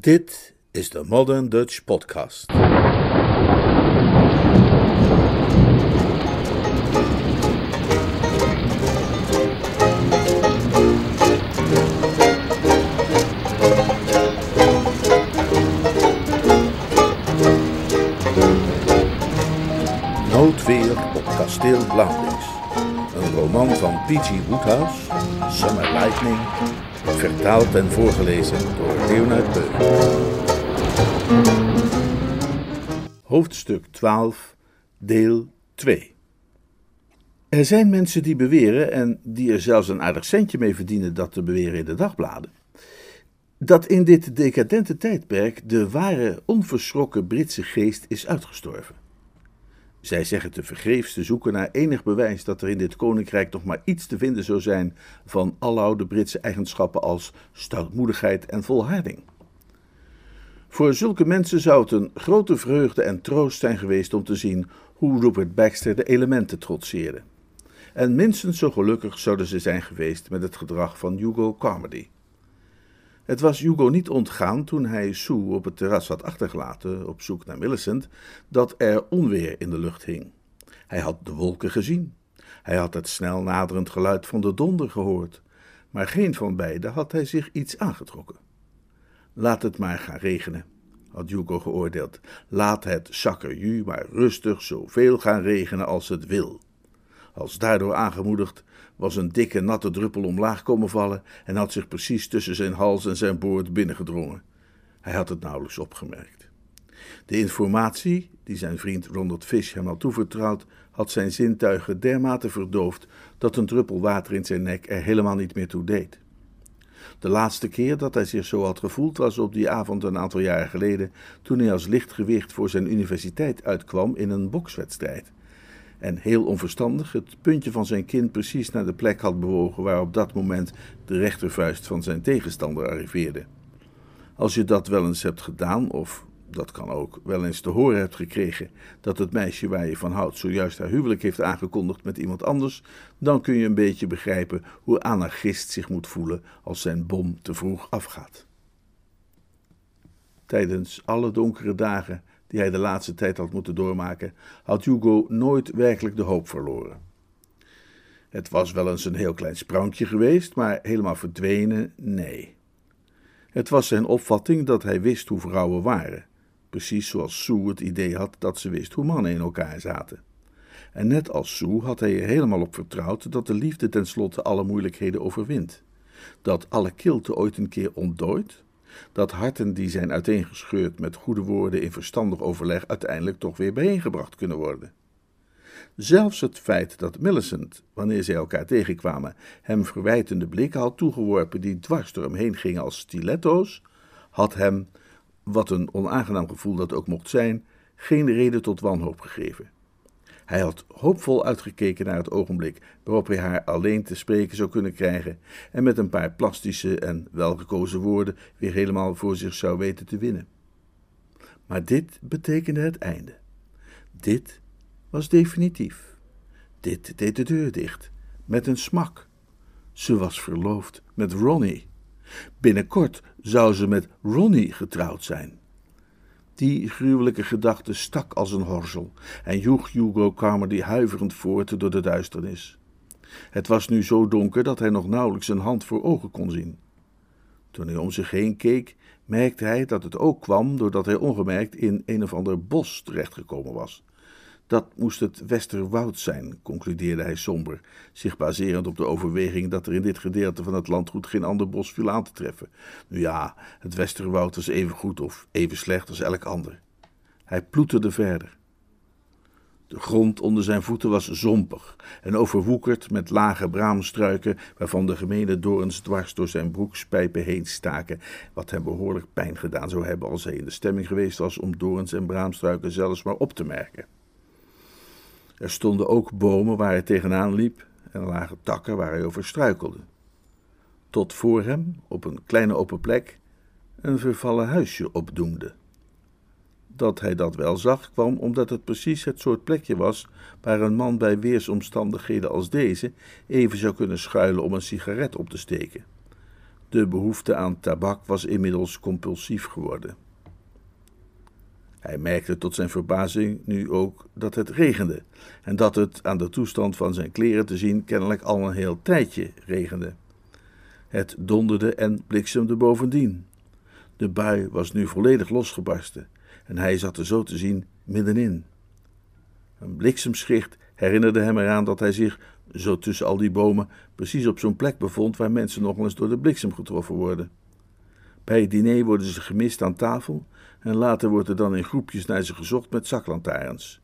Dit is de Modern Dutch Podcast. Noodweer op kasteel Blauwdings. Een roman van P.G. Woodhouse, Summer Lightning, vertaald en voorgelezen door Leonard Beuk. Hoofdstuk 12, deel 2 Er zijn mensen die beweren, en die er zelfs een aardig centje mee verdienen dat te beweren in de dagbladen, dat in dit decadente tijdperk de ware, onverschrokken Britse geest is uitgestorven. Zij zeggen te vergeefs te zoeken naar enig bewijs dat er in dit koninkrijk nog maar iets te vinden zou zijn van alloude Britse eigenschappen als stoutmoedigheid en volharding. Voor zulke mensen zou het een grote vreugde en troost zijn geweest om te zien hoe Rupert Baxter de elementen trotseerde. En minstens zo gelukkig zouden ze zijn geweest met het gedrag van Hugo Carmody. Het was Hugo niet ontgaan toen hij Sue op het terras had achtergelaten op zoek naar Millicent, dat er onweer in de lucht hing. Hij had de wolken gezien. Hij had het snel naderend geluid van de donder gehoord, maar geen van beiden had hij zich iets aangetrokken. Laat het maar gaan regenen, had Hugo geoordeeld. Laat het sakkerju maar rustig zoveel gaan regenen als het wil. Als daardoor aangemoedigd was een dikke natte druppel omlaag komen vallen en had zich precies tussen zijn hals en zijn boord binnengedrongen. Hij had het nauwelijks opgemerkt. De informatie die zijn vriend Ronald Fish hem had toevertrouwd, had zijn zintuigen dermate verdoofd dat een druppel water in zijn nek er helemaal niet meer toe deed. De laatste keer dat hij zich zo had gevoeld was op die avond een aantal jaren geleden, toen hij als lichtgewicht voor zijn universiteit uitkwam in een bokswedstrijd en heel onverstandig het puntje van zijn kin precies naar de plek had bewogen waar op dat moment de rechtervuist van zijn tegenstander arriveerde. Als je dat wel eens hebt gedaan, of dat kan ook, wel eens te horen hebt gekregen dat het meisje waar je van houdt zojuist haar huwelijk heeft aangekondigd met iemand anders, dan kun je een beetje begrijpen hoe anarchist zich moet voelen als zijn bom te vroeg afgaat. Tijdens alle donkere dagen die hij de laatste tijd had moeten doormaken, had Hugo nooit werkelijk de hoop verloren. Het was wel eens een heel klein sprankje geweest, maar helemaal verdwenen, nee. Het was zijn opvatting dat hij wist hoe vrouwen waren, precies zoals Sue het idee had dat ze wist hoe mannen in elkaar zaten. En net als Sue had hij er helemaal op vertrouwd dat de liefde tenslotte alle moeilijkheden overwint. Dat alle kilte ooit een keer ontdooit dat harten die zijn uiteengescheurd met goede woorden in verstandig overleg uiteindelijk toch weer bijeengebracht kunnen worden. Zelfs het feit dat Millicent, wanneer zij elkaar tegenkwamen, hem verwijtende blikken had toegeworpen die dwars door hem heen gingen als stiletto's, had hem, wat een onaangenaam gevoel dat ook mocht zijn, geen reden tot wanhoop gegeven. Hij had hoopvol uitgekeken naar het ogenblik waarop hij haar alleen te spreken zou kunnen krijgen en met een paar plastische en welgekozen woorden weer helemaal voor zich zou weten te winnen. Maar dit betekende het einde. Dit was definitief. Dit deed de deur dicht, met een smak. Ze was verloofd met Ronnie. Binnenkort zou ze met Ronnie getrouwd zijn. Die gruwelijke gedachte stak als een horzel en joeg Hugo Carmody huiverend voort door de duisternis. Het was nu zo donker dat hij nog nauwelijks een hand voor ogen kon zien. Toen hij om zich heen keek, merkte hij dat het ook kwam doordat hij ongemerkt in een of ander bos terechtgekomen was. Dat moest het Westerwoud zijn, concludeerde hij somber, zich baserend op de overweging dat er in dit gedeelte van het landgoed geen ander bos viel aan te treffen. Nu ja, het Westerwoud was even goed of even slecht als elk ander. Hij ploeterde verder. De grond onder zijn voeten was zompig en overwoekerd met lage braamstruiken, waarvan de gemene dorens dwars door zijn broekspijpen heen staken, wat hem behoorlijk pijn gedaan zou hebben als hij in de stemming geweest was om dorens en braamstruiken zelfs maar op te merken. Er stonden ook bomen waar hij tegenaan liep en lagen takken waar hij over struikelde. Tot voor hem, op een kleine open plek, een vervallen huisje opdoemde. Dat hij dat wel zag, kwam omdat het precies het soort plekje was waar een man bij weersomstandigheden als deze even zou kunnen schuilen om een sigaret op te steken. De behoefte aan tabak was inmiddels compulsief geworden. Hij merkte tot zijn verbazing nu ook dat het regende en dat het aan de toestand van zijn kleren te zien kennelijk al een heel tijdje regende. Het donderde en bliksemde bovendien. De bui was nu volledig losgebarsten en hij zat er zo te zien middenin. Een bliksemschicht herinnerde hem eraan dat hij zich, zo tussen al die bomen, precies op zo'n plek bevond waar mensen nog eens door de bliksem getroffen worden. Bij het diner worden ze gemist aan tafel en later wordt er dan in groepjes naar ze gezocht met zaklantaarns.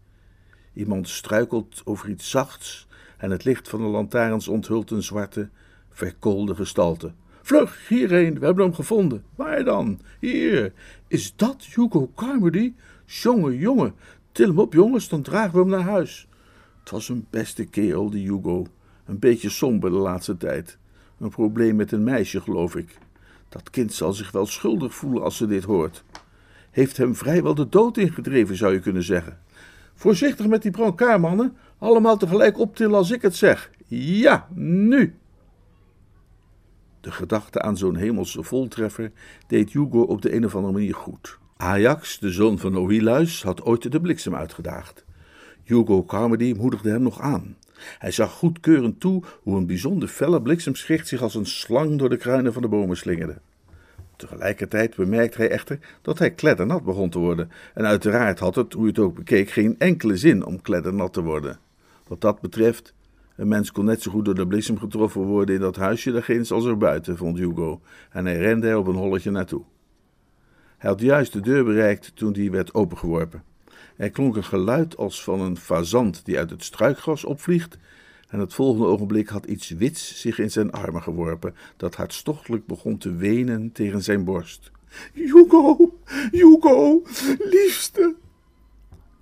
Iemand struikelt over iets zachts en het licht van de lantaarns onthult een zwarte, verkoolde gestalte. Vlug, hierheen, we hebben hem gevonden. Waar dan? Hier. Is dat Hugo Carmody? Jongen, jongen, til hem op, jongens, dan dragen we hem naar huis. Het was een beste kerel, die Hugo. Een beetje somber de laatste tijd. Een probleem met een meisje, geloof ik. Dat kind zal zich wel schuldig voelen als ze dit hoort. Heeft hem vrijwel de dood ingedreven, zou je kunnen zeggen. Voorzichtig met die brancard, mannen. Allemaal tegelijk optillen als ik het zeg. Ja, nu! De gedachte aan zo'n hemelse voltreffer deed Hugo op de een of andere manier goed. Ajax, de zoon van Ohiluis, had ooit de bliksem uitgedaagd. Hugo Carmody moedigde hem nog aan. Hij zag goedkeurend toe hoe een bijzonder felle bliksemschicht zich als een slang door de kruinen van de bomen slingerde. Tegelijkertijd bemerkte hij echter dat hij kleddernat begon te worden, en uiteraard had het, hoe je het ook bekeek, geen enkele zin om kleddernat te worden. Wat dat betreft, een mens kon net zo goed door de bliksem getroffen worden in dat huisje daarginds als er buiten, vond Hugo, en hij rende er op een holletje naartoe. Hij had juist de deur bereikt toen die werd opengeworpen. Er klonk een geluid als van een fazant die uit het struikgras opvliegt, en het volgende ogenblik had iets wits zich in zijn armen geworpen, dat hartstochtelijk begon te wenen tegen zijn borst. Hugo, Hugo, liefste!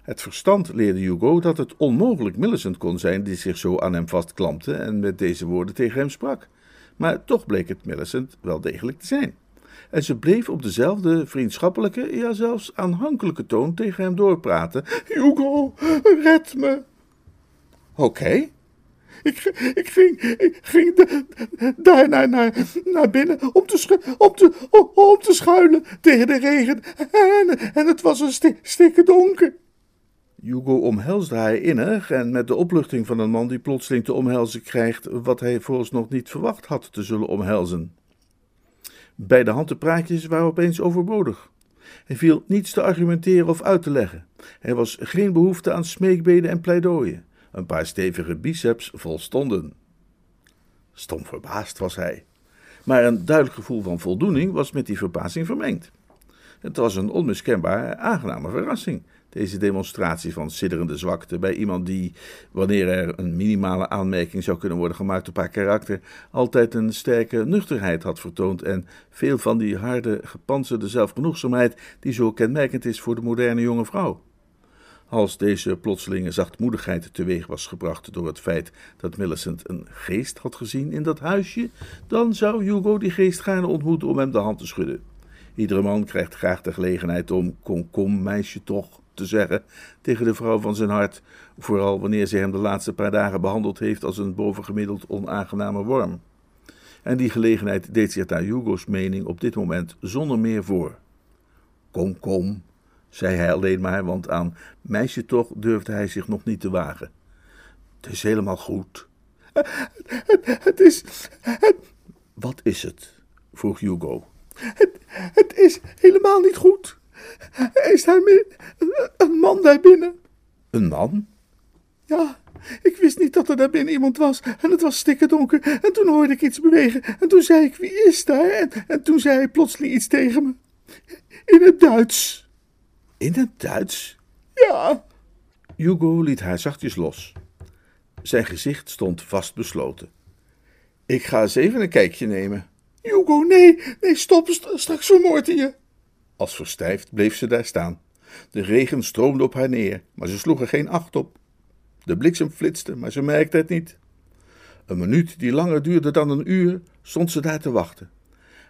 Het verstand leerde Hugo dat het onmogelijk Millicent kon zijn die zich zo aan hem vastklampte en met deze woorden tegen hem sprak. Maar toch bleek het Millicent wel degelijk te zijn. En ze bleef op dezelfde vriendschappelijke, ja zelfs aanhankelijke toon tegen hem doorpraten. Hugo, red me! Oké, ik, ik, ging, ik ging daar naar, binnen om te, om, te, om te schuilen tegen de regen. En, en het was een sti, stikke donker. Hugo omhelsde haar innig en met de opluchting van een man die plotseling te omhelzen krijgt wat hij vooralsnog niet verwacht had te zullen omhelzen. Beide handenpraatjes waren opeens overbodig. Hij viel niets te argumenteren of uit te leggen. Er was geen behoefte aan smeekbeden en pleidooien. Een paar stevige biceps volstonden. Stom verbaasd was hij. Maar een duidelijk gevoel van voldoening was met die verbazing vermengd. Het was een onmiskenbaar aangename verrassing, deze demonstratie van sidderende zwakte bij iemand die, wanneer er een minimale aanmerking zou kunnen worden gemaakt op haar karakter, altijd een sterke nuchterheid had vertoond en veel van die harde, gepanzerde zelfgenoegzaamheid die zo kenmerkend is voor de moderne jonge vrouw. Als deze plotselinge zachtmoedigheid teweeg was gebracht door het feit dat Millicent een geest had gezien in dat huisje, dan zou Hugo die geest gaarne ontmoeten om hem de hand te schudden. Iedere man krijgt graag de gelegenheid om kom, kom, meisje toch te zeggen tegen de vrouw van zijn hart, vooral wanneer ze hem de laatste paar dagen behandeld heeft als een bovengemiddeld onaangename worm. En die gelegenheid deed zich naar Hugo's mening op dit moment zonder meer voor. Kom, kom, zei hij alleen maar, want aan meisje toch durfde hij zich nog niet te wagen. Het is helemaal goed. Het, is. Wat is het? vroeg Hugo. Het, het is helemaal niet goed. Is daar een man daar binnen. Een man? Ja, ik wist niet dat er daar binnen iemand was. En het was donker. En toen hoorde ik iets bewegen. En toen zei ik: Wie is daar? En, en toen zei hij plotseling iets tegen me. In het Duits. In het Duits? Ja. Hugo liet haar zachtjes los. Zijn gezicht stond vastbesloten. Ik ga eens even een kijkje nemen. Hugo, nee, nee, stop, straks vermoordt hij je. Als verstijfd bleef ze daar staan. De regen stroomde op haar neer, maar ze sloeg er geen acht op. De bliksem flitste, maar ze merkte het niet. Een minuut die langer duurde dan een uur, stond ze daar te wachten.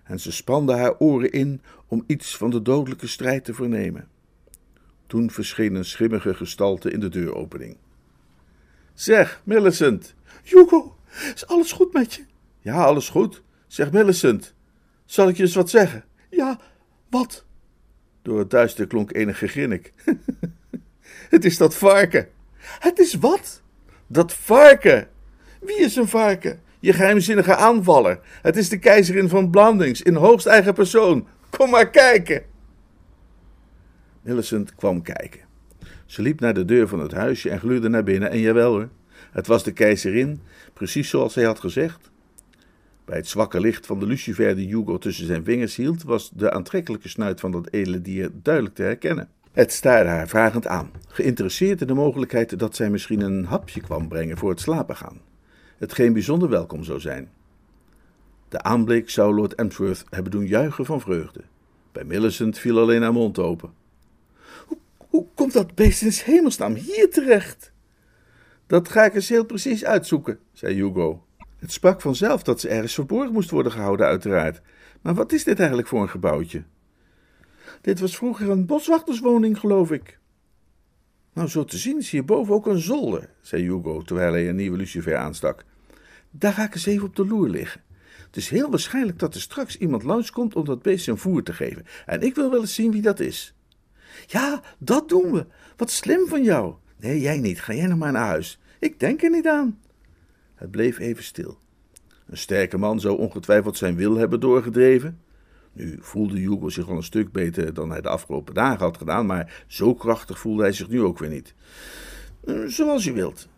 En ze spande haar oren in om iets van de dodelijke strijd te vernemen. Toen verscheen een schimmige gestalte in de deuropening. Zeg, Millicent. Hugo, is alles goed met je? Ja, alles goed. Zeg, Millicent. Zal ik je eens wat zeggen? Ja, wat? Door het duister klonk enig gegrinnik. het is dat varken. Het is wat? Dat varken. Wie is een varken? Je geheimzinnige aanvaller. Het is de keizerin van Blandings in hoogst eigen persoon. Kom maar kijken. Millicent kwam kijken. Ze liep naar de deur van het huisje en gluurde naar binnen. En jawel hoor, het was de keizerin, precies zoals hij had gezegd. Bij het zwakke licht van de lucifer die Hugo tussen zijn vingers hield, was de aantrekkelijke snuit van dat edele dier duidelijk te herkennen. Het staarde haar vragend aan, geïnteresseerd in de mogelijkheid dat zij misschien een hapje kwam brengen voor het slapen gaan. Hetgeen bijzonder welkom zou zijn. De aanblik zou Lord Emsworth hebben doen juichen van vreugde. Bij Millicent viel alleen haar mond open. Hoe, komt dat beest in hemelsnaam hier terecht? Dat ga ik eens heel precies uitzoeken, zei Hugo. Het sprak vanzelf dat ze ergens verborgen moest worden gehouden, uiteraard. Maar wat is dit eigenlijk voor een gebouwtje? Dit was vroeger een boswachterswoning, geloof ik. Nou, zo te zien is hierboven ook een zolder, zei Hugo terwijl hij een nieuwe lucifer aanstak. Daar ga ik eens even op de loer liggen. Het is heel waarschijnlijk dat er straks iemand langskomt om dat beest zijn voer te geven. En ik wil wel eens zien wie dat is. Ja, dat doen we. Wat slim van jou. Nee, jij niet. Ga jij nog maar naar huis. Ik denk er niet aan. Het bleef even stil. Een sterke man zou ongetwijfeld zijn wil hebben doorgedreven. Nu voelde Hugo zich al een stuk beter dan hij de afgelopen dagen had gedaan, maar zo krachtig voelde hij zich nu ook weer niet. Eh, zoals je wilt.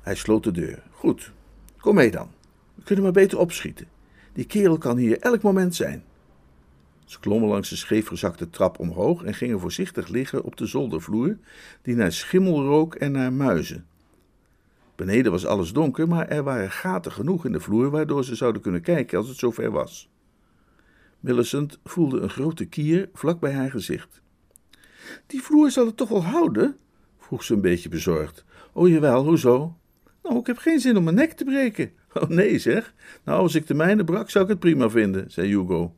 Hij sloot de deur. Goed, kom mee dan. We kunnen maar beter opschieten. Die kerel kan hier elk moment zijn. Ze klommen langs de scheefgezakte trap omhoog en gingen voorzichtig liggen op de zoldervloer, die naar schimmel rook en naar muizen. Beneden was alles donker, maar er waren gaten genoeg in de vloer waardoor ze zouden kunnen kijken als het zover was. Millicent voelde een grote kier vlak bij haar gezicht. Die vloer zal het toch wel houden? vroeg ze een beetje bezorgd. O jawel, hoezo? Nou, ik heb geen zin om mijn nek te breken. Oh nee, zeg. Nou, als ik de mijne brak, zou ik het prima vinden, zei Hugo.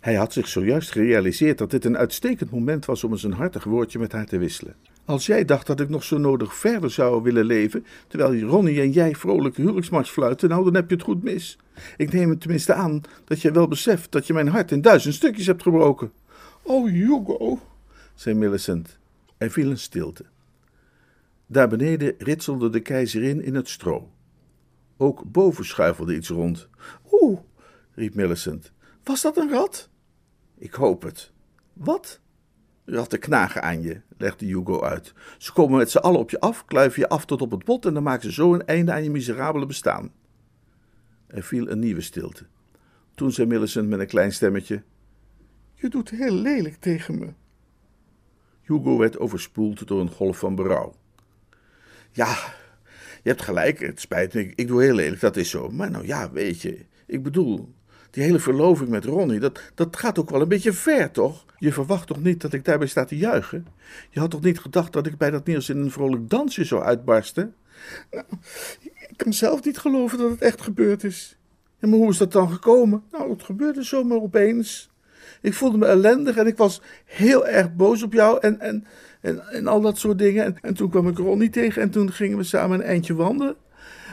Hij had zich zojuist gerealiseerd dat dit een uitstekend moment was om eens een hartig woordje met haar te wisselen. Als jij dacht dat ik nog zo nodig verder zou willen leven, terwijl Ronnie en jij vrolijk huwelijksmars fluiten, nou dan heb je het goed mis. Ik neem het tenminste aan dat jij wel beseft dat je mijn hart in duizend stukjes hebt gebroken. Oh, Hugo, zei Millicent. Er viel een stilte. Daar beneden ritselde de keizerin in het stro. Ook boven schuifelde iets rond. Oeh, riep Millicent. Was dat een rat? Ik hoop het. Wat? Ratten knagen aan je, legde Hugo uit. Ze komen met z'n allen op je af, kluiven je af tot op het bot en dan maken ze zo een einde aan je miserabele bestaan. Er viel een nieuwe stilte. Toen zei Millicent met een klein stemmetje: Je doet heel lelijk tegen me. Hugo werd overspoeld door een golf van berouw. Ja, je hebt gelijk, het spijt me, ik doe heel lelijk, dat is zo. Maar nou ja, weet je, ik bedoel, die hele verloving met Ronnie, dat, dat gaat ook wel een beetje ver, toch? Je verwacht toch niet dat ik daarbij sta te juichen? Je had toch niet gedacht dat ik bij dat nieuws in een vrolijk dansje zou uitbarsten? Nou, ik kan zelf niet geloven dat het echt gebeurd is. Maar hoe is dat dan gekomen? Nou, het gebeurde zomaar opeens. Ik voelde me ellendig en ik was heel erg boos op jou en, en, en, en al dat soort dingen. En, en toen kwam ik Ronnie tegen en toen gingen we samen een eindje wandelen.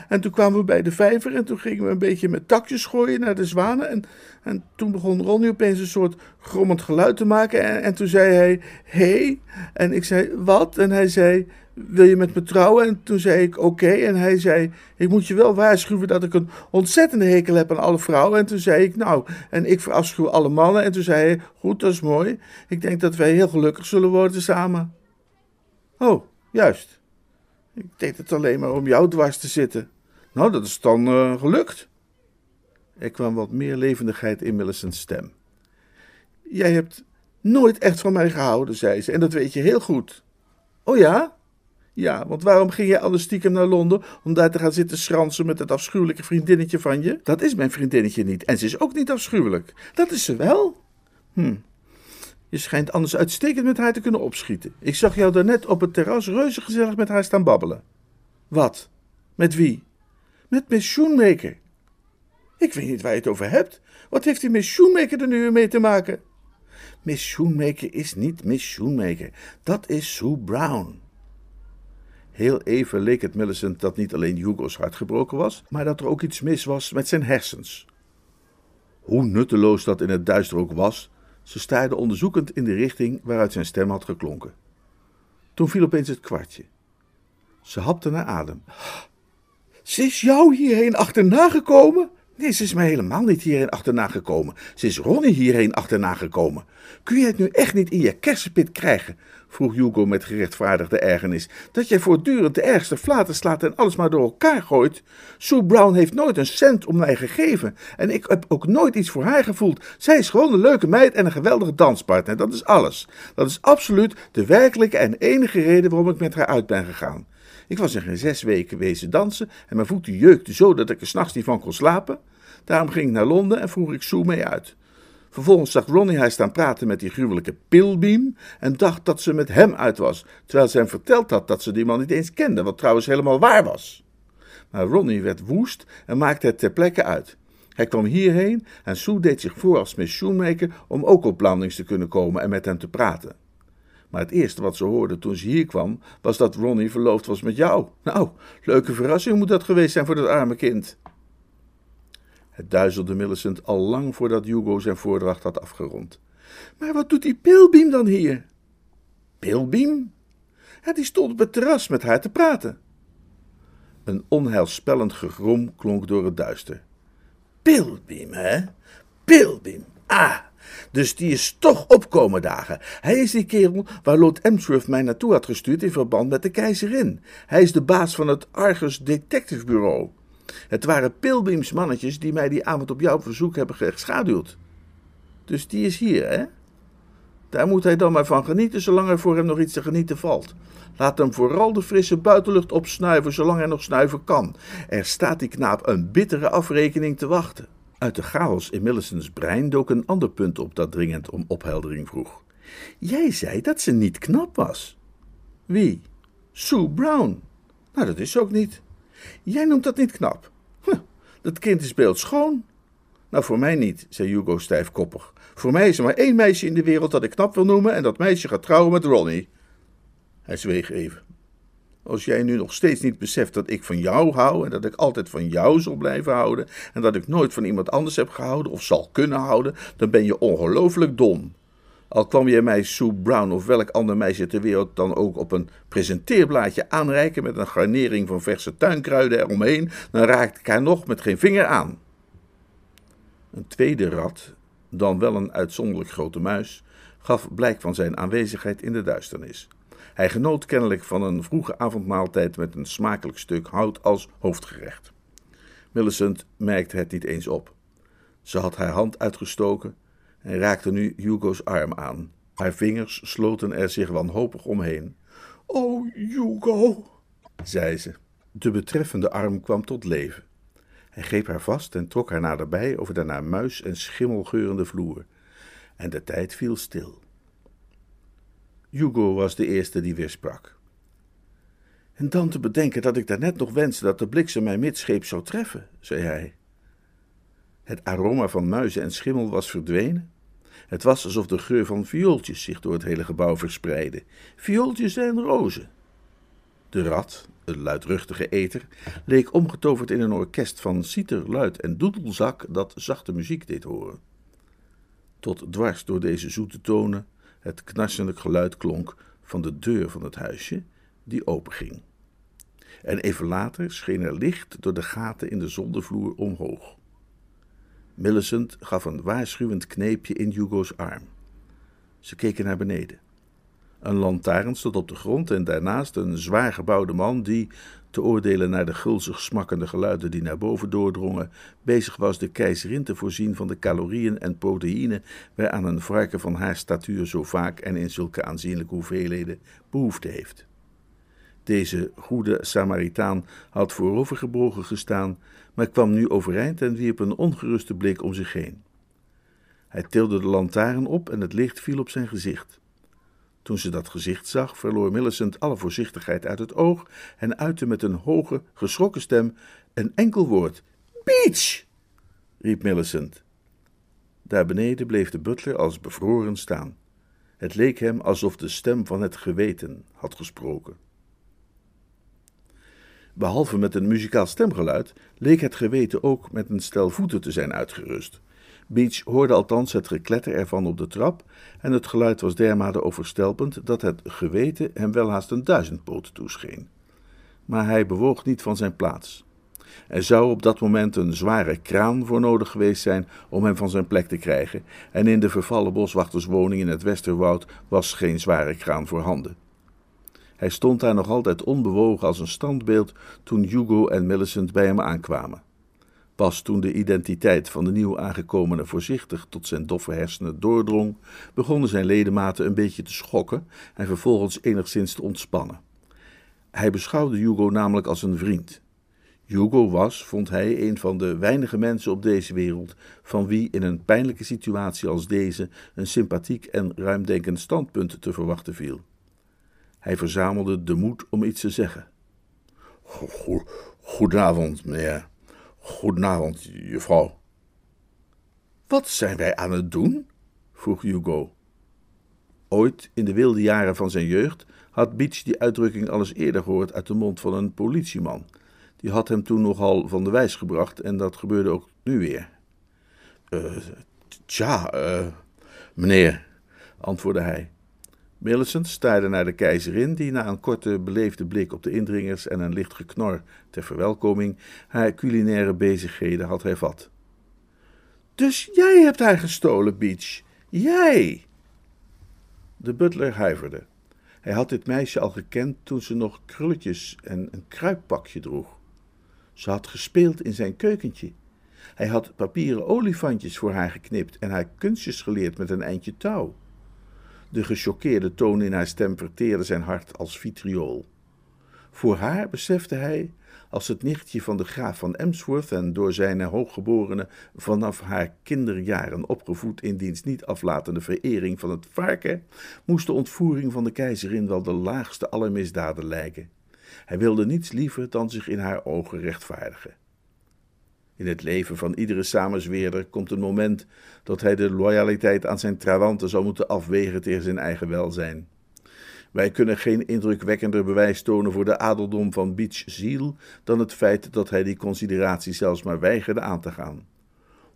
En toen kwamen we bij de vijver en toen gingen we een beetje met takjes gooien naar de zwanen. En, en toen begon Ronnie opeens een soort grommend geluid te maken. En, en toen zei hij, hé. Hey. En ik zei, wat? En hij zei, wil je met me trouwen? En toen zei ik, oké. En hij zei, ik moet je wel waarschuwen dat ik een ontzettende hekel heb aan alle vrouwen. En toen zei ik, nou, en ik verafschuw alle mannen. En toen zei hij, goed, dat is mooi. Ik denk dat wij heel gelukkig zullen worden samen. Oh, juist. Ik deed het alleen maar om jou dwars te zitten. Nou, dat is dan uh, gelukt. Er kwam wat meer levendigheid in Millicent's stem. Jij hebt nooit echt van mij gehouden, zei ze, en dat weet je heel goed. Oh ja? Ja, want waarom ging jij anders stiekem naar Londen om daar te gaan zitten schransen met dat afschuwelijke vriendinnetje van je? Dat is mijn vriendinnetje niet, en ze is ook niet afschuwelijk. Dat is ze wel. Hm. Je schijnt anders uitstekend met haar te kunnen opschieten. Ik zag jou daarnet op het terras reuze gezellig met haar staan babbelen. Wat? Met wie? Met Miss Shoemaker. Ik weet niet waar je het over hebt. Wat heeft die Miss er nu mee te maken? Miss is niet Miss. Dat is Sue Brown. Heel even leek het Millicent dat niet alleen Hugo's hart gebroken was, maar dat er ook iets mis was met zijn hersens. Hoe nutteloos dat in het duister ook was, ze staarde onderzoekend in de richting waaruit zijn stem had geklonken. Toen viel opeens het kwartje. Ze hapte naar adem. Ze is jou hierheen achterna gekomen? Nee, ze is mij helemaal niet hierheen achterna gekomen. Ze is Ronnie hierheen achterna gekomen. Kun je het nu echt niet in je kersenpit krijgen? vroeg Hugo met gerechtvaardigde ergernis. Dat jij voortdurend de ergste flaten slaat en alles maar door elkaar gooit. Sue Brown heeft nooit een cent om mij gegeven. En ik heb ook nooit iets voor haar gevoeld. Zij is gewoon een leuke meid en een geweldige danspartner. Dat is alles. Dat is absoluut de werkelijke en enige reden waarom ik met haar uit ben gegaan. Ik was in geen zes weken wezen dansen en mijn voeten jeukten zo dat ik er s'nachts niet van kon slapen. Daarom ging ik naar Londen en vroeg ik Sue mee uit. Vervolgens zag Ronnie haar staan praten met die gruwelijke Pilbeam en dacht dat ze met hem uit was, terwijl ze hem verteld had dat ze die man niet eens kende, wat trouwens helemaal waar was. Maar Ronnie werd woest en maakte het ter plekke uit. Hij kwam hierheen en Sue deed zich voor als Miss Shoemaker om ook op Blandings te kunnen komen en met hem te praten. Maar het eerste wat ze hoorde toen ze hier kwam, was dat Ronnie verloofd was met jou. Nou, leuke verrassing moet dat geweest zijn voor dat arme kind. Het duizelde Millicent al lang voordat Hugo zijn voordracht had afgerond. Maar wat doet die Pilbeam dan hier? Pilbeam? Ja, die stond op het terras met haar te praten. Een onheilspellend gegrom klonk door het duister. Pilbeam, hè? Pilbeam. Ah, dus die is toch opkomen dagen. Hij is die kerel waar Lord Emsworth mij naartoe had gestuurd in verband met de keizerin. Hij is de baas van het Argus Detective Bureau. Het waren Pilbeams mannetjes die mij die avond op jouw verzoek hebben geschaduwd. Dus die is hier, hè? Daar moet hij dan maar van genieten, zolang er voor hem nog iets te genieten valt. Laat hem vooral de frisse buitenlucht opsnuiven, zolang hij nog snuiven kan. Er staat die knaap een bittere afrekening te wachten. Uit de chaos in Millicent's brein dook een ander punt op dat dringend om opheldering vroeg. Jij zei dat ze niet knap was. Wie? Sue Brown. Nou, dat is ze ook niet. Jij noemt dat niet knap. Huh, dat kind is beeldschoon. Nou, voor mij niet, zei Hugo stijfkoppig. Voor mij is er maar één meisje in de wereld dat ik knap wil noemen en dat meisje gaat trouwen met Ronnie. Hij zweeg even. Als jij nu nog steeds niet beseft dat ik van jou hou en dat ik altijd van jou zal blijven houden en dat ik nooit van iemand anders heb gehouden of zal kunnen houden, dan ben je ongelooflijk dom. Al kwam je mij Sue Brown of welk ander meisje ter wereld dan ook op een presenteerblaadje aanreiken met een garnering van verse tuinkruiden eromheen, dan raakte ik haar nog met geen vinger aan. Een tweede rat, dan wel een uitzonderlijk grote muis, gaf blijk van zijn aanwezigheid in de duisternis. Hij genoot kennelijk van een vroege avondmaaltijd met een smakelijk stuk hout als hoofdgerecht. Millicent merkte het niet eens op. Ze had haar hand uitgestoken en raakte nu Hugo's arm aan. Haar vingers sloten er zich wanhopig omheen. Oh, Hugo, zei ze. De betreffende arm kwam tot leven. Hij greep haar vast en trok haar naderbij over de naar muis en schimmel geurende vloer. En de tijd viel stil. Hugo was de eerste die weer sprak. En dan te bedenken dat ik daarnet nog wenste dat de bliksem mij midscheep zou treffen, zei hij. Het aroma van muizen en schimmel was verdwenen. Het was alsof de geur van viooltjes zich door het hele gebouw verspreidde. Viooltjes en rozen. De rat, een luidruchtige eter, leek omgetoverd in een orkest van citer, luid en doedelzak dat zachte muziek deed horen. Tot dwars door deze zoete tonen het knarselijk geluid klonk van de deur van het huisje, die openging. En even later scheen er licht door de gaten in de zoldervloer omhoog. Millicent gaf een waarschuwend kneepje in Hugo's arm. Ze keken naar beneden. Een lantaarn stond op de grond en daarnaast een zwaar gebouwde man die, te oordelen naar de gulzig smakkende geluiden die naar boven doordrongen, bezig was de keizerin te voorzien van de calorieën en proteïne waaraan een varken van haar statuur zo vaak en in zulke aanzienlijke hoeveelheden behoefte heeft. Deze goede Samaritaan had voorovergebogen gestaan, maar kwam nu overeind en wierp een ongeruste blik om zich heen. Hij tilde de lantaarn op en het licht viel op zijn gezicht. Toen ze dat gezicht zag, verloor Millicent alle voorzichtigheid uit het oog en uitte met een hoge, geschrokken stem een enkel woord. Peach! riep Millicent. Daar beneden bleef de butler als bevroren staan. Het leek hem alsof de stem van het geweten had gesproken. Behalve met een muzikaal stemgeluid, leek het geweten ook met een stel voeten te zijn uitgerust. Beach hoorde althans het gekletter ervan op de trap en het geluid was dermate overstelpend dat het geweten hem welhaast een duizendpoot toescheen. Maar hij bewoog niet van zijn plaats. Er zou op dat moment een zware kraan voor nodig geweest zijn om hem van zijn plek te krijgen, en in de vervallen boswachterswoning in het Westerwoud was geen zware kraan voorhanden. Hij stond daar nog altijd onbewogen als een standbeeld toen Hugo en Millicent bij hem aankwamen. Pas toen de identiteit van de nieuw aangekomene voorzichtig tot zijn doffe hersenen doordrong, begonnen zijn ledematen een beetje te schokken en vervolgens enigszins te ontspannen. Hij beschouwde Hugo namelijk als een vriend. Hugo was, vond hij, een van de weinige mensen op deze wereld van wie in een pijnlijke situatie als deze een sympathiek en ruimdenkend standpunt te verwachten viel. Hij verzamelde de moed om iets te zeggen. Goedenavond, meneer. Goedenavond, juffrouw. Wat zijn wij aan het doen? vroeg Hugo. Ooit, in de wilde jaren van zijn jeugd, had Beach die uitdrukking al eens eerder gehoord uit de mond van een politieman. Die had hem toen nogal van de wijs gebracht en dat gebeurde ook nu weer. Uh, tja, uh, meneer, antwoordde hij. Millicent staarde naar de keizerin, die na een korte beleefde blik op de indringers en een licht geknor ter verwelkoming haar culinaire bezigheden had hervat. Dus jij hebt haar gestolen, Beach? Jij? De butler huiverde. Hij had dit meisje al gekend toen ze nog krulletjes en een kruippakje droeg. Ze had gespeeld in zijn keukentje. Hij had papieren olifantjes voor haar geknipt en haar kunstjes geleerd met een eindje touw. De gechoqueerde toon in haar stem verteerde zijn hart als vitriool. Voor haar besefte hij, als het nichtje van de graaf van Emsworth en door zijn hooggeborene vanaf haar kinderjaren opgevoed in diens niet aflatende verering van het varken, moest de ontvoering van de keizerin wel de laagste aller misdaden lijken. Hij wilde niets liever dan zich in haar ogen rechtvaardigen. In het leven van iedere samenzweerder komt een moment dat hij de loyaliteit aan zijn trawanten zal moeten afwegen tegen zijn eigen welzijn. Wij kunnen geen indrukwekkender bewijs tonen voor de adeldom van Beach ziel dan het feit dat hij die consideratie zelfs maar weigerde aan te gaan.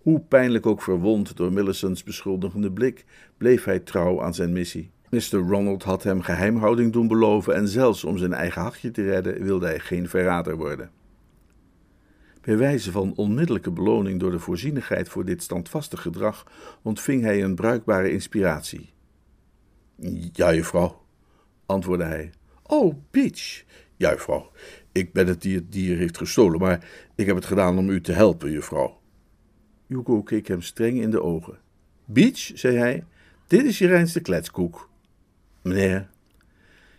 Hoe pijnlijk ook verwond door Millicent's beschuldigende blik, bleef hij trouw aan zijn missie. Mr. Ronald had hem geheimhouding doen beloven en zelfs om zijn eigen hachje te redden wilde hij geen verrader worden. Bij wijze van onmiddellijke beloning door de voorzienigheid voor dit standvastig gedrag ontving hij een bruikbare inspiratie. Ja, juffrouw, antwoordde hij. Oh, Beach. Ja, juffrouw, ik ben het die het dier heeft gestolen, maar ik heb het gedaan om u te helpen, juffrouw. Hugo keek hem streng in de ogen. Beach, zei hij, dit is je reinste kletskoek. Meneer?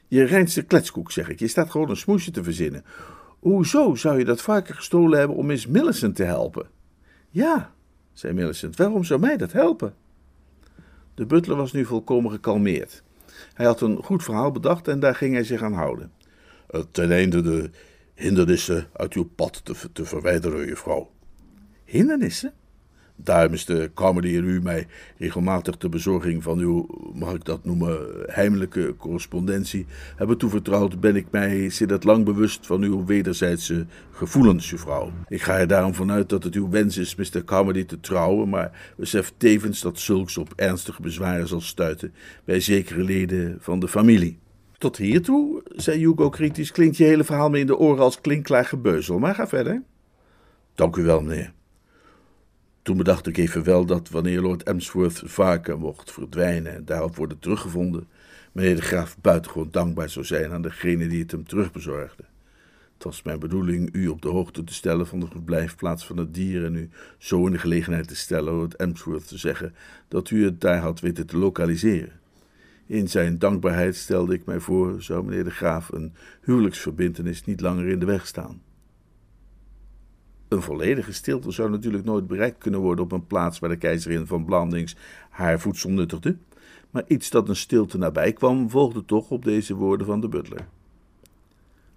Je reinste kletskoek, zeg ik. Je staat gewoon een smoesje te verzinnen. Hoezo zou je dat varken gestolen hebben om Miss Millicent te helpen? Ja, zei Millicent, waarom zou mij dat helpen? De butler was nu volkomen gekalmeerd. Hij had een goed verhaal bedacht en daar ging hij zich aan houden. Eh, ten einde de hindernissen uit uw pad te, te verwijderen, juffrouw. Hindernissen? Daarom is de en u mij regelmatig de bezorging van uw, mag ik dat noemen, heimelijke correspondentie hebben toevertrouwd, ben ik mij sinds lang bewust van uw wederzijdse gevoelens, juffrouw. Ik ga er daarom vanuit dat het uw wens is Mr. Comedy te trouwen, maar besef tevens dat zulks op ernstige bezwaren zal stuiten bij zekere leden van de familie. Tot hiertoe, zei Hugo kritisch, klinkt je hele verhaal me in de oren als klinkklaar gebeuzel, maar ga verder. Dank u wel, meneer. Toen bedacht ik even wel dat wanneer Lord Emsworth vaker mocht verdwijnen en daarop worden teruggevonden, meneer de graaf buitengewoon dankbaar zou zijn aan degene die het hem terugbezorgde. Het was mijn bedoeling u op de hoogte te stellen van de verblijfplaats van het dier en u zo in de gelegenheid te stellen Lord Emsworth te zeggen dat u het daar had weten te lokaliseren. In zijn dankbaarheid stelde ik mij voor, zou meneer de graaf een huwelijksverbintenis niet langer in de weg staan. Een volledige stilte zou natuurlijk nooit bereikt kunnen worden op een plaats waar de keizerin van Blandings haar voedsel nuttigde, maar iets dat een stilte nabij kwam, volgde toch op deze woorden van de butler.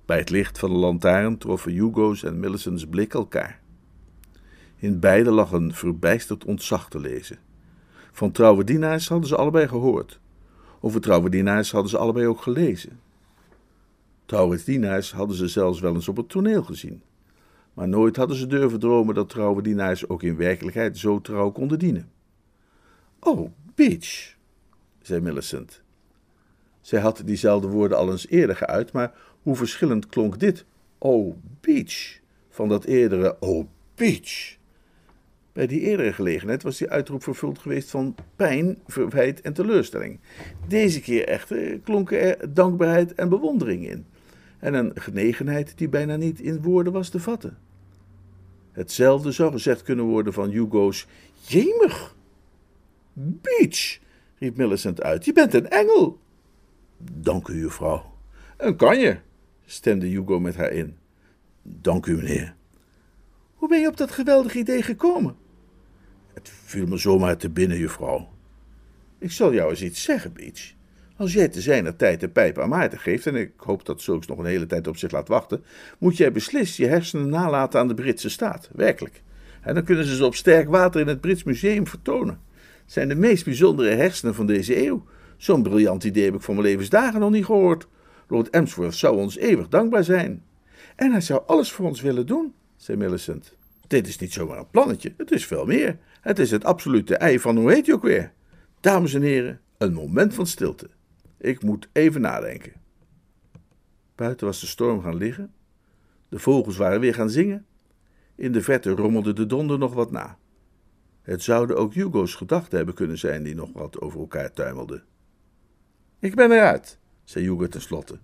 Bij het licht van de lantaarn troffen Hugo's en Millicent's blik elkaar. In beide lag een verbijsterd ontzag te lezen. Van trouwe dienaars hadden ze allebei gehoord. Over trouwe dienaars hadden ze allebei ook gelezen. Trouwe dienaars hadden ze zelfs wel eens op het toneel gezien. Maar nooit hadden ze durven dromen dat trouwe dienaars ook in werkelijkheid zo trouw konden dienen. Oh, Beach, zei Millicent. Zij had diezelfde woorden al eens eerder geuit, maar hoe verschillend klonk dit Oh, Beach van dat eerdere Oh, Beach. Bij die eerdere gelegenheid was die uitroep vervuld geweest van pijn, verwijt en teleurstelling. Deze keer echter klonken er dankbaarheid en bewondering in. En een genegenheid die bijna niet in woorden was te vatten. Hetzelfde zou gezegd kunnen worden van Hugo's Jemig! Beach! riep Millicent uit. Je bent een engel! Dank u, juffrouw. Een kanje, stemde Hugo met haar in. Dank u, meneer. Hoe ben je op dat geweldige idee gekomen? Het viel me zomaar te binnen, juffrouw. Ik zal jou eens iets zeggen, Beach. Als jij te zijner tijd de pijp aan Maarten geeft, en ik hoop dat zulks nog een hele tijd op zich laat wachten, moet jij beslist je hersenen nalaten aan de Britse staat. Werkelijk. En dan kunnen ze ze op sterk water in het Brits Museum vertonen. Het zijn de meest bijzondere hersenen van deze eeuw. Zo'n briljant idee heb ik voor mijn levensdagen nog niet gehoord. Lord Emsworth zou ons eeuwig dankbaar zijn. En hij zou alles voor ons willen doen, zei Millicent. Dit is niet zomaar een plannetje, het is veel meer. Het is het absolute ei van hoe heet je ook weer? Dames en heren, een moment van stilte. Ik moet even nadenken. Buiten was de storm gaan liggen. De vogels waren weer gaan zingen. In de verte rommelde de donder nog wat na. Het zouden ook Hugo's gedachten hebben kunnen zijn die nog wat over elkaar tuimelden. Ik ben eruit, zei Hugo tenslotte.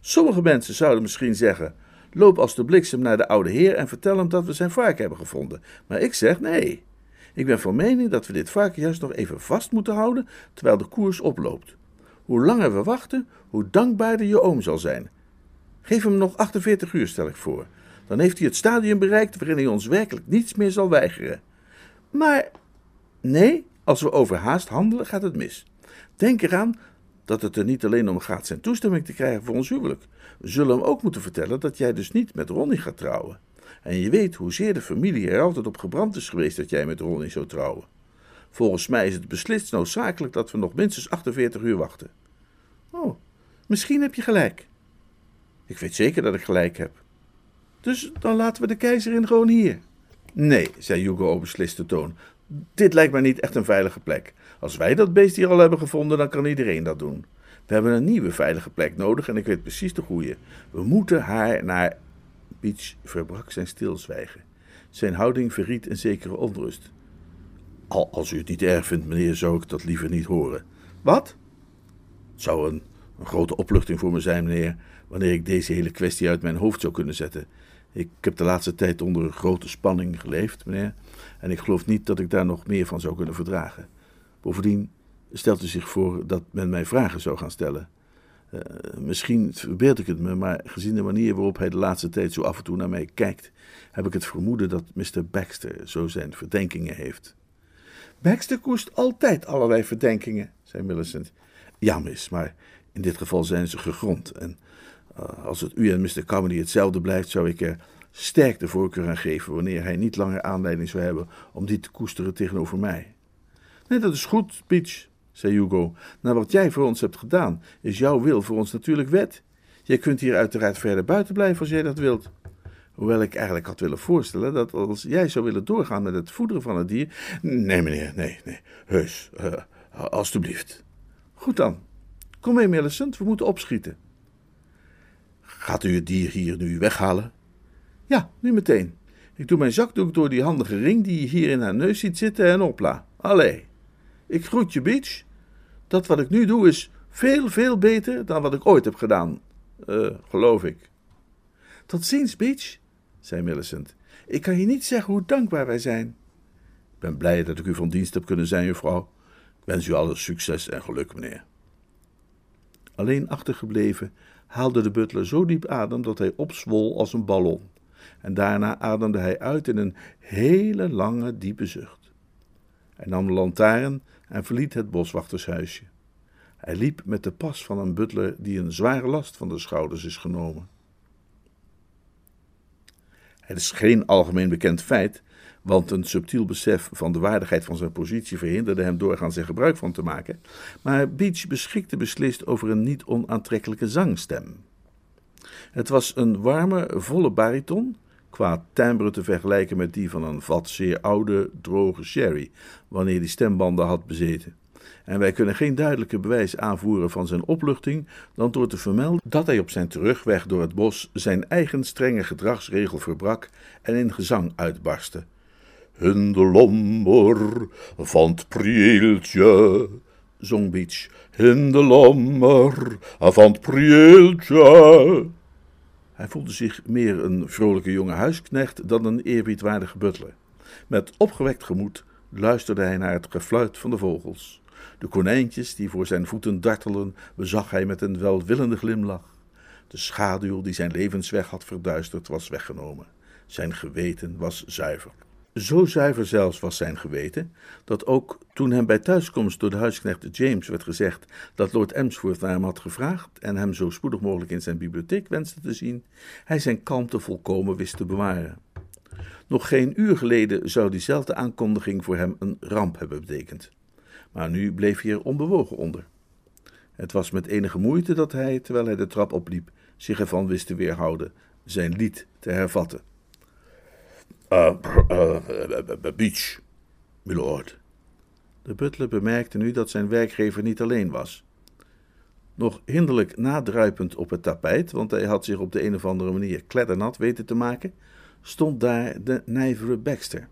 Sommige mensen zouden misschien zeggen: loop als de bliksem naar de oude heer en vertel hem dat we zijn varken hebben gevonden. Maar ik zeg nee. Ik ben van mening dat we dit varken juist nog even vast moeten houden terwijl de koers oploopt. Hoe langer we wachten, hoe dankbaarder je oom zal zijn. Geef hem nog 48 uur, stel ik voor. Dan heeft hij het stadium bereikt waarin hij ons werkelijk niets meer zal weigeren. Maar nee, als we overhaast handelen, gaat het mis. Denk eraan dat het er niet alleen om gaat zijn toestemming te krijgen voor ons huwelijk. We zullen hem ook moeten vertellen dat jij dus niet met Ronnie gaat trouwen. En je weet hoezeer de familie er altijd op gebrand is geweest dat jij met Ronnie zou trouwen. Volgens mij is het beslist noodzakelijk dat we nog minstens 48 uur wachten. Oh, misschien heb je gelijk. Ik weet zeker dat ik gelijk heb. Dus dan laten we de keizerin gewoon hier. Nee, zei Hugo op besliste toon. Dit lijkt mij niet echt een veilige plek. Als wij dat beest hier al hebben gevonden, dan kan iedereen dat doen. We hebben een nieuwe veilige plek nodig en ik weet precies de goede. We moeten haar naar. Beach verbrak zijn stilzwijgen. Zijn houding verriet een zekere onrust. Al, als u het niet erg vindt, meneer, zou ik dat liever niet horen. Wat? Het zou een, grote opluchting voor me zijn, meneer, wanneer ik deze hele kwestie uit mijn hoofd zou kunnen zetten. Ik heb de laatste tijd onder grote spanning geleefd, meneer, en ik geloof niet dat ik daar nog meer van zou kunnen verdragen. Bovendien stelt u zich voor dat men mij vragen zou gaan stellen. Uh, misschien verbeeld ik het me, maar gezien de manier waarop hij de laatste tijd zo af en toe naar mij kijkt, heb ik het vermoeden dat Mr. Baxter zo zijn verdenkingen heeft. Baxter koest altijd allerlei verdenkingen, zei Millicent. Ja, mis, maar in dit geval zijn ze gegrond. En uh, als het u en Mr. Comedy hetzelfde blijft, zou ik er sterk de voorkeur aan geven wanneer hij niet langer aanleiding zou hebben om die te koesteren tegenover mij. Nee, dat is goed, Peach, zei Hugo. Na wat jij voor ons hebt gedaan, is jouw wil voor ons natuurlijk wet. Jij kunt hier uiteraard verder buiten blijven als jij dat wilt. Hoewel ik eigenlijk had willen voorstellen dat als jij zou willen doorgaan met het voederen van het dier. Nee, meneer, nee, nee. Heus, uh, alstublieft. Goed dan. Kom mee, Millicent, we moeten opschieten. Gaat u het dier hier nu weghalen? Ja, nu meteen. Ik doe mijn zakdoek door die handige ring die je hier in haar neus ziet zitten en opla. Allee. Ik groet je, Beach. Dat wat ik nu doe is veel, veel beter dan wat ik ooit heb gedaan. Uh, geloof ik. Tot ziens, Beach, zei Millicent. Ik kan je niet zeggen hoe dankbaar wij zijn. Ik ben blij dat ik u van dienst heb kunnen zijn, juffrouw. Wens u alles succes en geluk, meneer. Alleen achtergebleven haalde de butler zo diep adem dat hij opzwol als een ballon. En daarna ademde hij uit in een hele lange, diepe zucht. Hij nam de lantaarn en verliet het boswachtershuisje. Hij liep met de pas van een butler die een zware last van de schouders is genomen. Het is geen algemeen bekend feit, want een subtiel besef van de waardigheid van zijn positie verhinderde hem doorgaans er gebruik van te maken. Maar Beach beschikte beslist over een niet onaantrekkelijke zangstem. Het was een warme, volle bariton, qua timbre te vergelijken met die van een vat zeer oude, droge sherry, wanneer die stembanden had bezeten. En wij kunnen geen duidelijke bewijs aanvoeren van zijn opluchting dan door te vermelden dat hij op zijn terugweg door het bos zijn eigen strenge gedragsregel verbrak en in gezang uitbarstte. In de lommer van het prieeltje, zong Beach. In de lommer van het prieeltje. Hij voelde zich meer een vrolijke jonge huisknecht dan een eerbiedwaardige butler. Met opgewekt gemoed luisterde hij naar het gefluit van de vogels. De konijntjes die voor zijn voeten dartelen, bezag hij met een welwillende glimlach. De schaduw die zijn levensweg had verduisterd, was weggenomen. Zijn geweten was zuiver. Zo zuiver zelfs was zijn geweten, dat ook toen hem bij thuiskomst door de huisknecht James werd gezegd dat Lord Emsworth naar hem had gevraagd en hem zo spoedig mogelijk in zijn bibliotheek wenste te zien, hij zijn kalmte volkomen wist te bewaren. Nog geen uur geleden zou diezelfde aankondiging voor hem een ramp hebben betekend. Maar nu bleef hij er onbewogen onder. Het was met enige moeite dat hij, terwijl hij de trap opliep, zich ervan wist te weerhouden zijn lied te hervatten. Uh, beach, milord. De butler bemerkte nu dat zijn werkgever niet alleen was. Nog hinderlijk nadruipend op het tapijt, want hij had zich op de een of andere manier kleddernat weten te maken, stond daar de nijvere Baxter.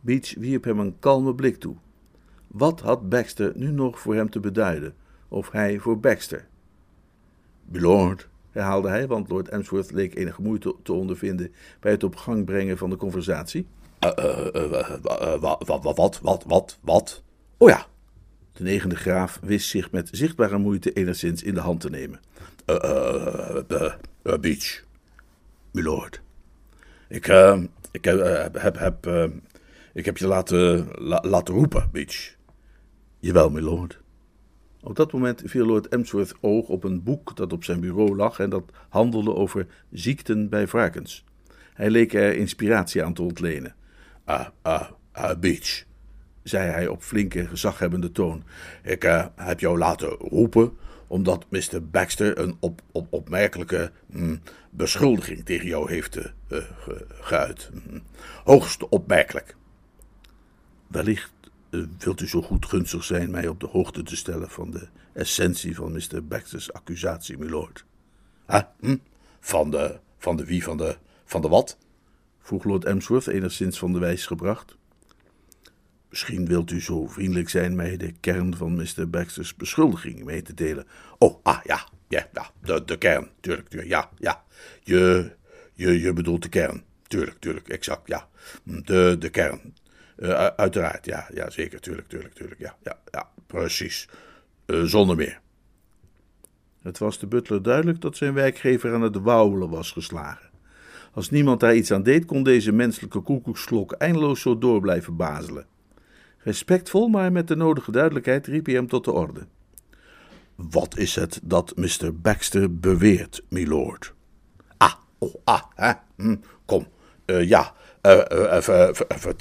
Beach wierp hem een kalme blik toe. Wat had Baxter nu nog voor hem te beduiden, of hij voor Baxter? Milord, herhaalde hij, want Lord Emsworth leek enige moeite te ondervinden bij het op gang brengen van de conversatie. Wat, wat, wat, wat, wat? Oh ja. De negende graaf wist zich met zichtbare moeite enigszins in de hand te nemen. Beach, milord. Ik, uh, ik heb, heb, uh, ik heb je laten, la, laten roepen, Beach. Jawel, milord. Op dat moment viel Lord Emsworth oog op een boek dat op zijn bureau lag en dat handelde over ziekten bij varkens. Hij leek er inspiratie aan te ontlenen. Ah, ah, ah, Beach, zei hij op flinke, gezaghebbende toon. Ik uh, heb jou laten roepen omdat Mr. Baxter een op, op, opmerkelijke mm, beschuldiging tegen jou heeft uh, ge, geuit. Mm, hoogst opmerkelijk. Wellicht wilt u zo goed gunstig zijn mij op de hoogte te stellen van de essentie van Mr. Baxter's accusatie, milord. Huh? Hm? Van de, van de wie, van de, van de wat? vroeg Lord Emsworth enigszins van de wijs gebracht. Misschien wilt u zo vriendelijk zijn mij de kern van Mr. Baxter's beschuldiging mee te delen. Oh, ah, ja, ja, ja de, de kern, tuurlijk, tuurlijk, ja, ja. Je, je, je bedoelt de kern, tuurlijk, tuurlijk, exact, ja. De, de kern, uh, uiteraard, ja, ja, zeker, tuurlijk, tuurlijk, tuurlijk, ja, ja, ja, precies. Uh, zonder meer. Het was de butler duidelijk dat zijn werkgever aan het wauwelen was geslagen. Als niemand daar iets aan deed, kon deze menselijke koekoeksklok eindeloos zo door blijven bazelen. Respectvol, maar met de nodige duidelijkheid riep hij hem tot de orde. Wat is het dat Mr. Baxter beweert, milord? Ah, oh, ah, hè? Hm, kom, uh, ja, uh, uh,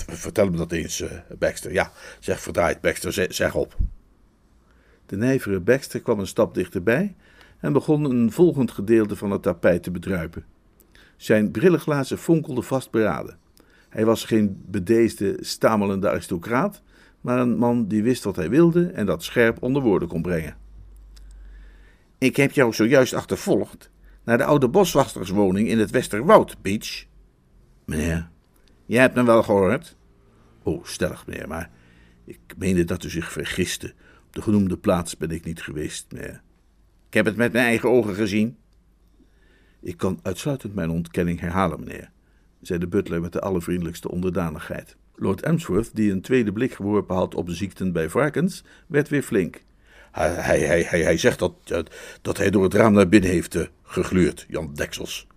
vertel me dat eens, Baxter. Ja, zeg verdraaid, Baxter, zeg, zeg op. De nijvere Baxter kwam een stap dichterbij en begon een volgend gedeelte van het tapijt te bedruipen. Zijn brillenglazen fonkelden vastberaden. Hij was geen bedeesde, stamelende aristocraat, maar een man die wist wat hij wilde en dat scherp onder woorden kon brengen. Ik heb jou zojuist achtervolgd naar de oude boswachterswoning in het Westerwoud, Beach. Meneer, jij hebt me wel gehoord? Oh, stellig, meneer, maar ik meende dat u zich vergiste. Op de genoemde plaats ben ik niet geweest, meneer. Ik heb het met mijn eigen ogen gezien. Ik kan uitsluitend mijn ontkenning herhalen, meneer, zei de butler met de allervriendelijkste onderdanigheid. Lord Emsworth, die een tweede blik geworpen had op ziekten bij varkens, werd weer flink. Hij, hij, hij, hij zegt dat, dat hij door het raam naar binnen heeft uh, gegluurd, Jan Deksels.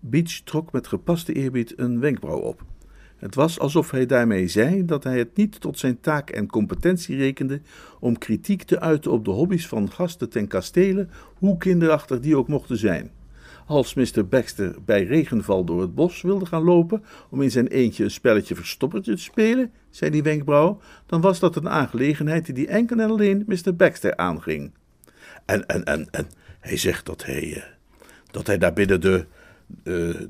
Beach trok met gepaste eerbied een wenkbrauw op. Het was alsof hij daarmee zei dat hij het niet tot zijn taak en competentie rekende om kritiek te uiten op de hobby's van gasten ten kastelen, hoe kinderachtig die ook mochten zijn. Als Mr. Baxter bij regenval door het bos wilde gaan lopen om in zijn eentje een spelletje verstoppertje te spelen, zei die wenkbrauw, dan was dat een aangelegenheid die enkel en alleen Mr. Baxter aanging. En, en, en, en hij zegt dat hij, uh, dat hij daar binnen de,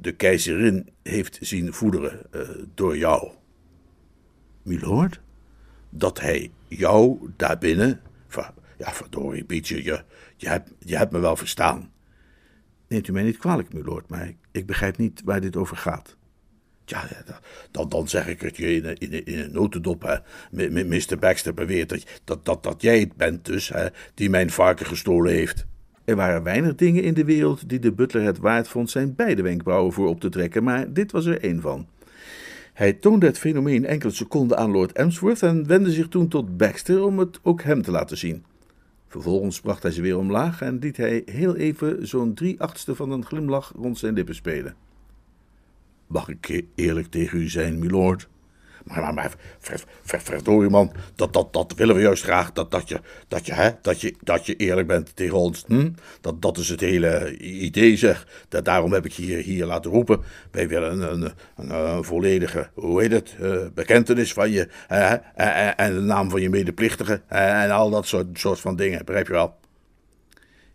de keizerin heeft zien voederen door jou. Milord? Dat hij jou daarbinnen. Ja, verdorie, beetje, je, je, hebt, je hebt me wel verstaan. Neemt u mij niet kwalijk, milord, maar ik begrijp niet waar dit over gaat. Ja, dan, dan zeg ik het je in, in, in een notendop. Hè. Mr. Baxter beweert dat, dat, dat, dat jij het bent dus, hè, die mijn varken gestolen heeft. Er waren weinig dingen in de wereld die de butler het waard vond zijn beide wenkbrauwen voor op te trekken, maar dit was er één van. Hij toonde het fenomeen enkele seconden aan Lord Emsworth en wendde zich toen tot Baxter om het ook hem te laten zien. Vervolgens bracht hij ze weer omlaag en liet hij heel even zo'n drie achtste van een glimlach rond zijn lippen spelen. Mag ik eerlijk tegen u zijn, milord? Maar, maar, maar ver, ver, man, dat, dat, dat willen we juist graag, dat, dat, je, dat, je, hè, dat, je, dat je eerlijk bent tegen ons. Hm? Dat, dat is het hele idee zeg. Dat, daarom heb ik je hier, hier laten roepen. Wij willen een, een, een, volledige, hoe heet het, uh, bekentenis van je uh, en de naam van je medeplichtige en al dat soort, soort van dingen, begrijp je wel?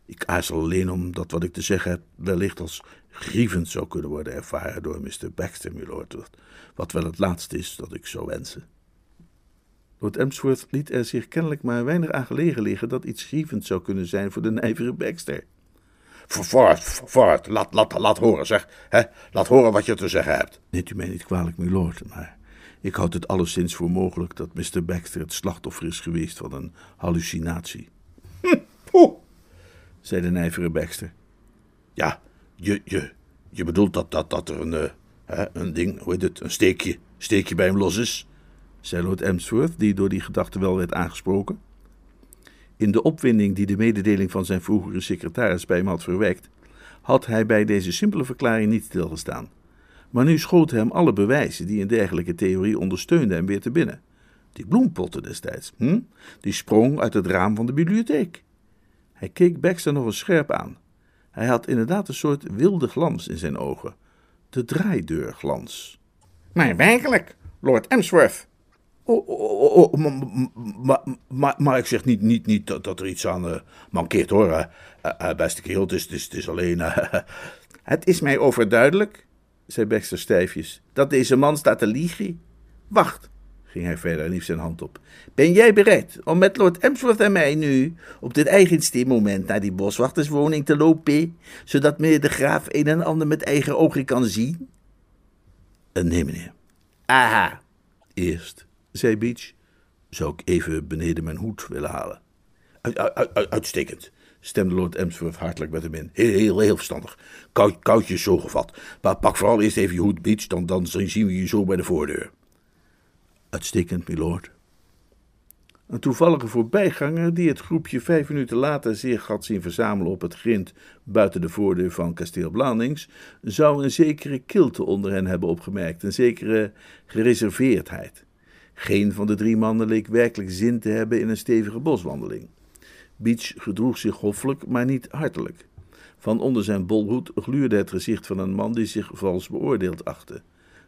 Ik aarzel alleen omdat wat ik te zeggen heb wellicht als grievend zou kunnen worden ervaren door Mr. Baxter, milord, wat wel het laatste is dat ik zou wensen. Lord Emsworth liet er zich kennelijk maar weinig aan gelegen liggen dat iets grievend zou kunnen zijn voor de nijvere Baxter. Vooruit, vooruit, laat, laat, laat horen, zeg. He? Laat horen wat je te zeggen hebt. Neemt u mij niet kwalijk, milord, maar ik houd het alleszins voor mogelijk dat Mr. Baxter het slachtoffer is geweest van een hallucinatie. Hm, poeh, zei de nijvere Baxter. Ja, je, je, je bedoelt dat, dat, dat er een, uh, een ding, hoe heet het, een steekje, steekje bij hem los is? zei Lord Emsworth, die door die gedachte wel werd aangesproken. In de opwinding die de mededeling van zijn vroegere secretaris bij hem had verwekt, had hij bij deze simpele verklaring niet stilgestaan. Maar nu schoten hem alle bewijzen die een dergelijke theorie ondersteunden hem weer te binnen. Die bloempotten destijds, hm? die sprong uit het raam van de bibliotheek. Hij keek Baxter nog eens scherp aan. Hij had inderdaad een soort wilde glans in zijn ogen. De draaideurglans. Maar werkelijk, Lord Emsworth. Oh, oh, oh, maar, maar, maar, ik zeg niet, niet, niet dat, dat er iets aan uh, mankeert hoor. Uh, uh, beste kerel, het is, het is, het is alleen. het is mij overduidelijk, zei Baxter stijfjes, dat deze man staat te liegen. Wacht, ging hij verder en hief zijn hand op. Ben jij bereid om met Lord Emsworth en mij nu op dit eigenste moment naar die boswachterswoning te lopen, zodat meneer de graaf een en ander met eigen ogen kan zien? Uh, nee, meneer. Aha. Eerst, zei Beach, zou ik even beneden mijn hoed willen halen. Uit, uit, uitstekend, stemde Lord Emsworth hartelijk met hem in. Heel, heel, heel verstandig. Koud, koudjes zo gevat. Maar pak vooral eerst even je hoed, Beach, dan, dan zien we je zo bij de voordeur. Uitstekend, milord. Een toevallige voorbijganger die het groepje vijf minuten later zich had zien verzamelen op het grind buiten de voordeur van kasteel Blandings, zou een zekere kilte onder hen hebben opgemerkt, een zekere gereserveerdheid. Geen van de drie mannen leek werkelijk zin te hebben in een stevige boswandeling. Beach gedroeg zich hoffelijk, maar niet hartelijk. Van onder zijn bolhoed gluurde het gezicht van een man die zich vals beoordeeld achtte.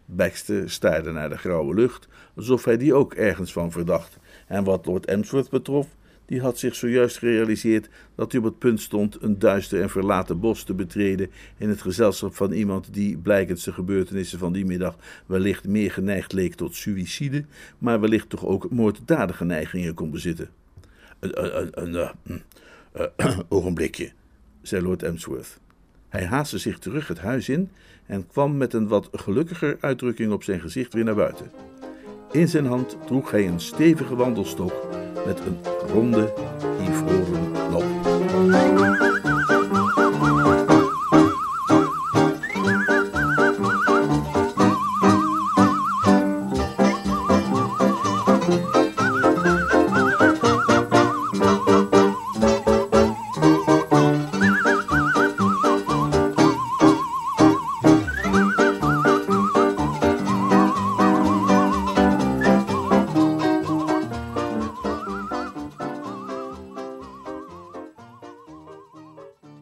Baxter staarde naar de grauwe lucht, alsof hij die ook ergens van verdacht. En wat Lord Emsworth betrof, die had zich zojuist gerealiseerd dat hij op het punt stond een duister en verlaten bos te betreden in het gezelschap van iemand die, blijkens de gebeurtenissen van die middag, wellicht meer geneigd leek tot suïcide, maar wellicht toch ook moorddadige neigingen kon bezitten. Een, een, uh, ogenblikje, zei Lord Emsworth. Hij haastte zich terug het huis in en kwam met een wat gelukkiger uitdrukking op zijn gezicht weer naar buiten. In zijn hand droeg hij een stevige wandelstok met een ronde, ivoren